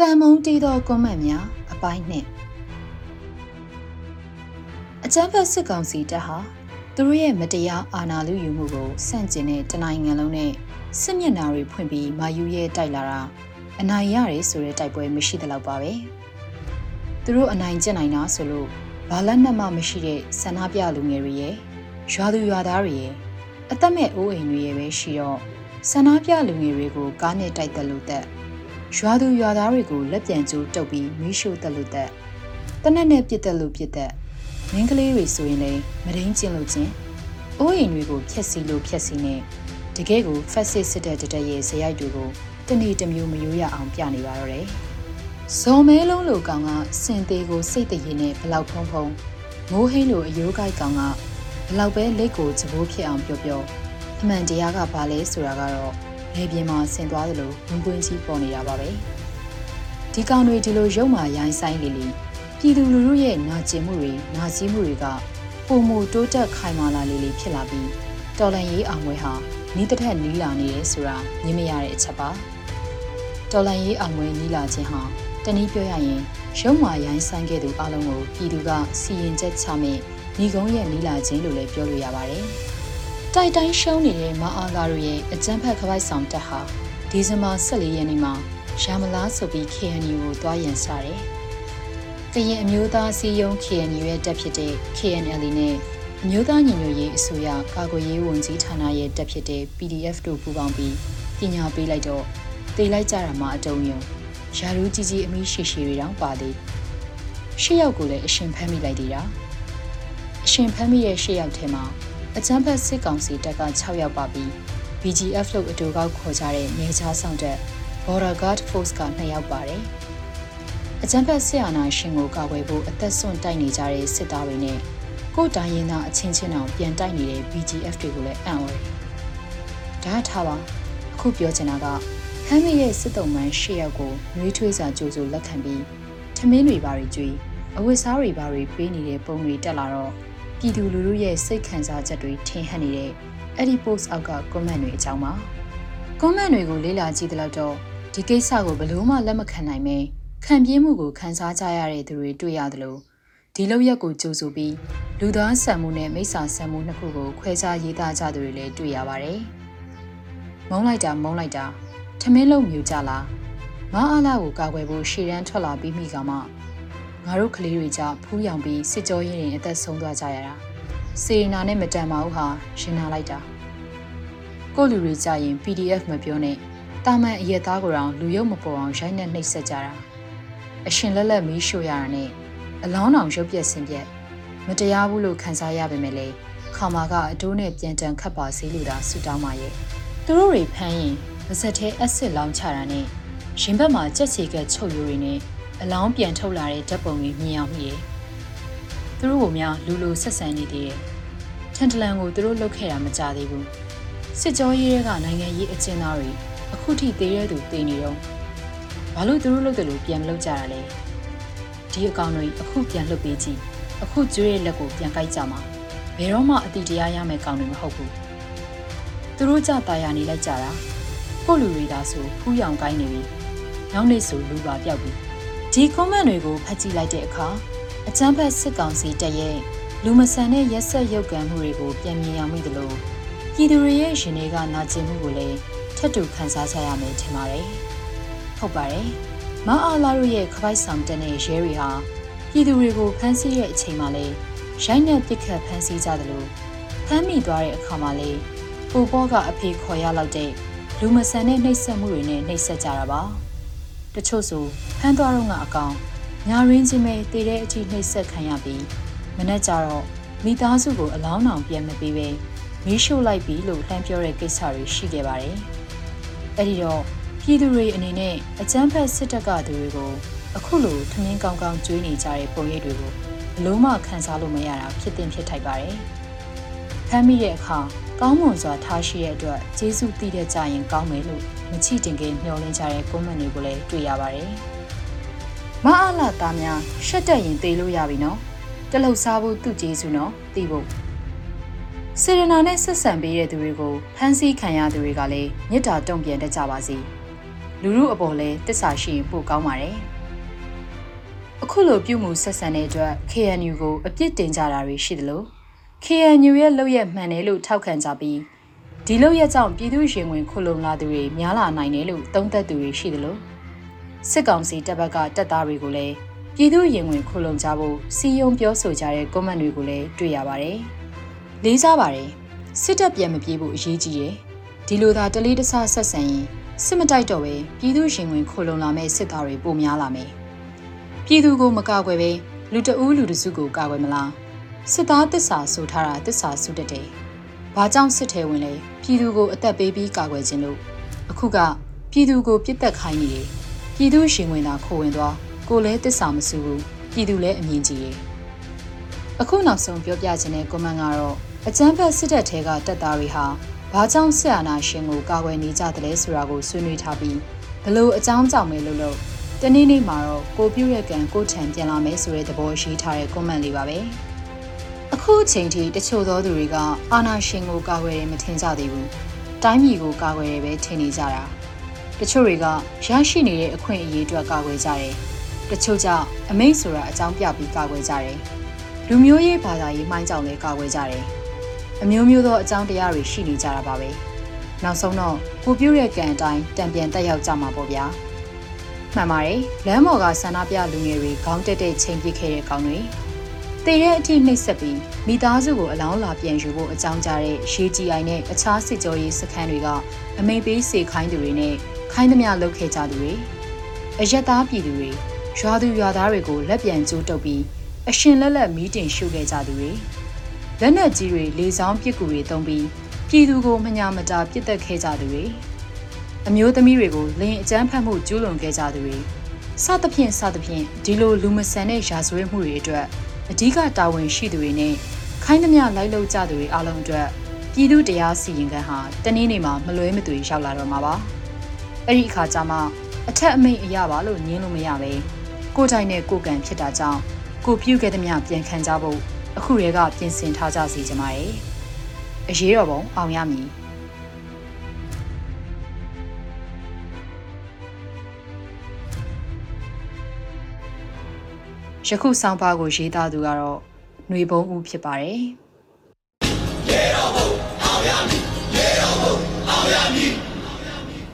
တန်မုံတီးသောကွန်မန့်များအပိုင်းနှင့်အကြမ်းဖက်စစ်ကောင်စီတပ်ဟာသူတို့ရဲ့မတရားအာဏာလုယူမှုကိုစန့်ကျင်တဲ့တနိုင်ငံလုံးနဲ့စစ်မျက်နှာတွေဖွင့်ပြီးမာယူရဲ့တိုက်လာတာအနိုင်ရတယ်ဆိုတဲ့တိုက်ပွဲမရှိသလောက်ပါပဲသူတို့အနိုင်ကျင့်နိုင်တာဆိုလို့ဘာလက်နက်မှမရှိတဲ့ဆန္ဒပြလူငယ်တွေရဲ့ရွာသူရွာသားတွေရဲ့အသက်မဲ့အိုးအိမ်တွေရဲ့ပဲရှိတော့ဆန္ဒပြလူငယ်တွေကိုကားနဲ့တိုက်တက်လို့တက် ရွာသူရွာသားတွေကိုလက်ပြန်ကျိုးတုပ်ပြီးမီးရှို့တက်လို့တက်တနက်နဲ့ပြစ်တက်လို့ပြစ်တက်မင်းကလေးတွေဆိုရင်လည်းမရင်းကျင်လို့ချင်းအိုးအိမ်တွေကိုဖျက်ဆီးလို့ဖျက်ဆီးနေတကယ်ကိုဖက်စစ်စစ်တဲ့တတဲ့ရဲ့ဇယိုက်တွေကိုတနေ့တစ်မျိုးမယိုးရအောင်ပြနေပါတော့တယ်ဇော်မဲလုံးလိုကောင်ကစင်သေးကိုစိတ်တရည်နဲ့ဘလောက်ဖုံးဖုံးမိုးဟင်းလိုအယိုးကိုက်ကောင်ကဘလောက်ပဲလက်ကိုသဘိုးဖြစ်အောင်ပြောပြောအမှန်တရားကဘာလဲဆိုတာကတော့ လေပြင်းမှာဆင်သွားသလိုဝင်ပွင့်ကြီးပေါ်နေတာပါပဲဒီကောင်တွေဒီလိုရုံမာရိုင်းဆိုင်လေလေပြည်သူလူထုရဲ့နာကျင်မှုတွေနာစည်းမှုတွေကပုံမူတိုးတက်ခိုင်မာလာလေလေဖြစ်လာပြီးတော်လန်ရေးအောင်ဝဲဟာနီးတစ်ထက်နီးလာနေတယ်ဆိုတာမြင်မရတဲ့အချက်ပါတော်လန်ရေးအောင်ဝဲနီးလာခြင်းဟာတနည်းပြောရရင်ရုံမာရိုင်းဆိုင်ခဲ့သူအလုံးကိုပြည်သူကစီရင်ချက်ချမဲ့ညီကုန်းရဲ့နီးလာခြင်းလို့လည်းပြောလို့ရပါတယ် တိုက်တိုင်းရှုံးနေတဲ့မအားကားတို့ရဲ့အကြမ်းဖက်ခပိုက်ဆောင်တက်ဟာဒီဇင်ဘာ14ရက်နေ့မှာရာမလားဆိုပြီး KNU ကိုတွားရန်စတယ်။ကရင်အမျိုးသားစီယုံ KNU ရဲ့တက်ဖြစ်တဲ့ KNL နဲ့အမျိုးသားညီညွတ်ရေးအစိုးရကာကွယ်ရေးဝန်ကြီးဌာနရဲ့တက်ဖြစ်တဲ့ PDF တို့ပူးပေါင်းပြီးပညာပေးလိုက်တော့တေးလိုက်ကြတာမှအတုံးယုံယာရူးကြီးကြီးအမိရှိရှိတွေတောင်ပါသေးရှစ်ယောက်ကိုလည်းအရှင်ဖမ်းမိလိုက်သေးတာအရှင်ဖမ်းမိရဲ့ရှစ်ယောက်ထဲမှာ အချမ်းဖက်စစ်ကောင်စီတပ်က6ယောက်ပါပြီး BGF လို့အတူကောက်ခေါ်ကြတဲ့နေချားဆောင်တဲ့ Border Guard Force က2ယောက်ပါတယ်။အချမ်းဖက်စစ်အာဏာရှင်ကိုကာကွယ်ဖို့အသက်ဆွန့်တိုက်နေကြတဲ့စစ်သားတွေနဲ့ကိုတိုင်းရင်းသားအချင်းချင်းအောင်ပြန်တိုက်နေတဲ့ BGF တွေကိုလည်းအံ့ဩတယ်။ဒါထားပါအခုပြောချင်တာကဟမ်းမီရဲ့စစ်တုံးမှန်၈ယောက်ကိုနှွေးထွေးစွာကြိုးစိုးလက်ခံပြီးထမင်းတွေပါတွေကျွေးအဝတ်စားတွေပါတွေပေးနေတဲ့ပုံတွေတက်လာတော့ ပြည်သူလူထုရဲ့စိတ်ခံစားချက်တွေထင်ဟပ်နေတဲ့အဲ့ဒီ post အောက်က comment တွေအကြောင်းပါ comment တွေကိုလေ့လာကြည့်တဲ့လောက်တော့ဒီကိစ္စကိုဘယ်လို့မှလက်မခံနိုင်မဲခံပြင်းမှုကိုခံစားကြရတဲ့သူတွေတွေ့ရတယ်လို့ဒီလောက်ရက်ကိုကြိုးဆိုပြီးလူသားဆန်မှုနဲ့မိစ္ဆာဆန်မှုနှစ်ခုကိုခွဲခြားရေးသားကြသူတွေလည်းတွေ့ရပါတယ်။မုံလိုက်တာမုံလိုက်တာထမင်းလုံးမြူကြလားမအားလာကိုကာကွယ်ဖို့ရှေ့တန်းထွက်လာပြီးမိကမှ ငါတို့ကလေးတွေကြဖူးယောင်ပြီးစစ်ကြောရင်းရင်အသက်ဆုံးသွားကြရတာစေနာနဲ့မတန်ပါဘူးဟာရှင်နာလိုက်တာကိုလူတွေကြရင် PDF မပြောနဲ့တာမန်အရက်သားကိုတောင်လူရုပ်မပေါ်အောင်ရိုက်နှက်နှိပ်စက်ကြတာအရှင်လက်လက်မီးရှို့ရတာနဲ့အလောင်းအောင်ရုပ်ပြက်ဆင်းပြက်မတရားဘူးလို့ခံစားရပေမဲ့လေခါမာကအတိုးနဲ့ပြန်တန်ခတ်ပါစေလို့သာဆူတောင်းပါရဲ့သူတို့တွေဖမ်းရင်ပါဇက်ထဲအက်ဆစ်လောင်းချတာနဲ့ရင်ဘက်မှာကြက်ချေကချုပ်ရိုးတွေနဲ့ အလောင်းပြန်ထုတ်လာတဲ့ဓာတ်ပုံတွေမြင်အောင်မြည်သူတို့ကများလူလူဆက်ဆံနေသေးတယ်ထန်တလန်ကိုသူတို့လုတ်ခဲ့တာမကြသေးဘူးစစ်ကြောရေးတွေကနိုင်ငံရေးအကျဉ်းသားတွေအခုထိသေးတဲ့သူတည်နေတော့ဘာလို့သူတို့လုတ်တယ်လို့ပြန်မလုတ်ကြတာလဲဒီအကောင်တွေအခုပြန်လုတ်ပေးကြည့်အခုကျွေးရဲ့လက်ကိုပြန်ကိုက်ကြမှာဘယ်တော့မှအတိတရားရမယ်ကောင်တွေမဟုတ်ဘူးသူတို့ကြတာယာနေလိုက်ကြတာကိုလူတွေသာဆိုဖူးရောင်ကိုင်းနေပြီနောက်နေ့ဆိုလူပါပြောက်ပြီ ဒီ comment တွေကိုဖတ်ကြည့်လိုက်တဲ့အခါအချမ်းဖက်စစ်ကောင်စီတက်ရဲ့လူမဆန်တဲ့ရက်ဆက်ရုပ်ကံမှုတွေကိုပြန်မြင်ရမိသလိုပြည်သူတွေရဲ့ရှင်တွေကနာကျင်မှုကိုလည်းထပ်တူခံစားကြရမယ်ထင်ပါတယ်။ဟုတ်ပါတယ်။မအားလာတို့ရဲ့ခပိုက်ဆောင်တက်တဲ့ရဲတွေဟာပြည်သူတွေကိုဖမ်းဆီးတဲ့အချိန်မှာလည်းရိုက်နှက်ပစ်ခတ်ဖမ်းဆီးကြတယ်လို့ဖမ်းမိသွားတဲ့အခါမှာလည်းပူပေါ်ကအဖေခေါ်ရလောက်တဲ့လူမဆန်တဲ့နှိပ်စက်မှုတွေနဲ့နှိပ်စက်ကြတာပါ။ တချို့ဆိုဖမ်းသွားတော့ကအကောင်ညာရင်းချင်းပဲတည်တဲ့အထိနှိပ်စက်ခံရပြီးမနေ့ကျတော့မိသားစုကိုအလောင်းအောင်ပြန်မပေးပဲမီးရှို့လိုက်ပြီလို့လှမ်းပြောတဲ့ကိစ္စတွေရှိခဲ့ပါတယ်။အဲဒီတော့ပြည်သူတွေအနေနဲ့အကြမ်းဖက်စစ်တပ်ကသူတွေကိုအခုလိုထမင်းကောင်းကောင်းကျွေးနေကြတဲ့ပုံရိပ်တွေကိုဘလို့မှခံစားလို့မရတာဖြစ်တင်ဖြစ်ထိုက်ပါတယ်။ဖမ်းမိတဲ့အခါကောင်းမွန်စွာထားရှိတဲ့အတွက်ကျေးဇူးတည်တဲ့ကြရင်ကောင်းမယ်လို့ မချစ်တင်ကမျှော်လင့်ကြတဲ့ကွန်မန့်တွေကိုလည်းတွေ့ရပါတယ်။မအားလာသားများရှက်တက်ရင်တေးလို့ရပြီနော်။တလုတ်စားဖို့သူ့ကျေးဇူးနော်တီးဖို့စေရနာနဲ့ဆက်ဆံပေးတဲ့သူတွေကိုဖမ်းဆီးခံရသူတွေကလည်းမြစ်တာတုံ့ပြန်တတ်ကြပါစေလူမှုအပေါ်လဲတစ္ဆာရှိရင်ပိုကောင်းပါတယ်အခုလိုပြုမှုဆက်ဆံတဲ့အတွက် KNU ကိုအပြစ်တင်ကြတာတွေရှိသလို KNU ရဲ့လုပ်ရက်မှန်တယ်လို့ထောက်ခံကြပြီး ဒီလုပ်ရက်ကြောင့်ပြည်သူရင်ဝင်ခုလုံလာသူတွေများလာနိုင်တယ်လို့သုံးသပ်သူတွေရှိသလိုစစ်ကောင်စီတပ်ဘက်ကတပ်သားတွေကိုလည်းပြည်သူရင်ဝင်ခုလုံကြဖို့စီယုံပြောဆိုကြတဲ့ကွန်မန့်တွေကိုလည်းတွေ့ရပါတယ်။လေးစားပါတယ်စစ်တပ်ပြန်မပြေးဖို့အရေးကြီးတယ်။ဒီလိုသာတလေးတဆဆက်ဆံရင်စစ်မတိုက်တော့ပဲပြည်သူရင်ဝင်ခုလုံလာမဲ့စစ်သားတွေပိုများလာမယ်။ပြည်သူကိုမကာကွယ်ပဲလူတအူးလူတစုကိုကာကွယ်မလားစစ်သားတစ္ဆာဆိုထားတာတစ္ဆာဆုတတ်တယ်။ ဘာကြောင့်စစ်ထဲဝင်လဲပြည်သူကိုအသက်ပေးပြီးကာကွယ်ခြင်းလို့အခုကပြည်သူကိုပြစ်တက်ခိုင်းနေတယ်။ပြည်သူရှင်ဝင်တာခိုးဝင်သွားကိုလည်းတစ္ဆာမဆူဘူးပြည်သူလည်းအမြင်ကြီးတယ်။အခုနောက်ဆုံးပြောပြခြင်းတဲ့ကွန်မန့်ကတော့အကြမ်းဖက်စစ်တပ်ထဲကတပ်သားတွေဟာဘာကြောင့်ဆက်အာဏာရှင်ကိုကာကွယ်နေကြသလဲဆိုတာကိုဆွေးနွေးထားပြီးဘလို့အကြောင်းကြောင့်ပဲလို့လို့တနေ့နေ့မှာတော့ကိုပြုတ်ရကံကိုထံပြန်လာမယ်ဆိုတဲ့သဘောရှိထားတဲ့ကွန်မန့်လေးပါပဲ အခုအချိန်ထိတချို့သောသူတွေကအာဏာရှင်ကိုကာကွယ်ရမထင်ကြသေးဘူးတိုင်းပြည်ကိုကာကွယ်ရပဲထင်နေကြတာတချို့တွေကရရှိနေတဲ့အခွင့်အရေးအတွက်ကာကွယ်ကြတယ်တချို့ကြောင့်အမိတ်ဆိုတာအကြောင်းပြပြီးကာကွယ်ကြတယ်လူမျိုးရေးဘာသာရေးမှိုင်းကြောင့်လည်းကာကွယ်ကြတယ်အမျိုးမျိုးသောအကြောင်းတရားတွေရှိနေကြတာပါပဲနောက်ဆုံးတော့ကိုပြုတ်ရဲ့ကံအတိုင်းတံပြန်တက်ရောက်ကြမှာပေါ့ဗျာမှန်ပါတယ်လမ်းပေါ်ကဆန္ဒပြလူငယ်တွေခေါင်းတက်တက်ချိန်ပစ်ခဲ့တဲ့ကောင်တွေ တည်တဲ့အထိနှိပ်စက်ပြီးမိသားစုကိုအလောင်းလာပြန်ယူဖို့အကြောင်းကြားတဲ့ရေကြီးအိုင်နဲ့အခြားစစ်ကြောရေးစခန်းတွေကအမိန်ပေးစေခိုင်းသူတွေနဲ့ခိုင်းသမျှလုပ်ခဲ့ကြသူတွေအယက်သားပြည်သူတွေရွာသူရွာသားတွေကိုလက်ပြန်ကျိုးတုပ်ပြီးအရှင်လက်လက်မီးတင်ရှုခဲ့ကြသူတွေလက်နက်ကြီးတွေလေဆောင်ပစ်ကူတွေတုံးပြီးပြည်သူကိုမညာမတာပစ်တက်ခဲ့ကြသူတွေအမျိုးသမီးတွေကိုလင်းအကြမ်းဖက်မှုကျူးလွန်ခဲ့ကြသူတွေစသဖြင့်စသဖြင့်ဒီလိုလူမဆန်တဲ့ရာဇဝတ်မှုတွေအတွက် အဓိကတာဝန်ရှိသူတွေနဲ့ခိုင်းသမျှလိုက်လုပ်ကြသူတွေအားလုံးအတွက်ပြည်သူတရားစီရင်ခံဟာတနည်းနေမှာမလွဲမသွေရောက်လာတော့မှာပါအဲ့ဒီအခါကျမှအထက်အမိန့်အရပါလို့ညင်းလို့မရပဲကိုတိုင်နဲ့ကိုကန်ဖြစ်တာကြောင့်ကိုပြုတ်ခဲ့သမျှပြန်ခံကြဖို့အခုတည်းကပြင်ဆင်ထားကြစီကြပါရဲ့အရေးတော်ပုံအောင်ရမည် ယခုဆောင်ပါကိုရေးသားသူကတော့ຫນွေဘုံဦးဖြစ်ပါတယ်ရေတော်ဘုံအောင်ရမည်ရေတော်ဘုံအောင်ရမည်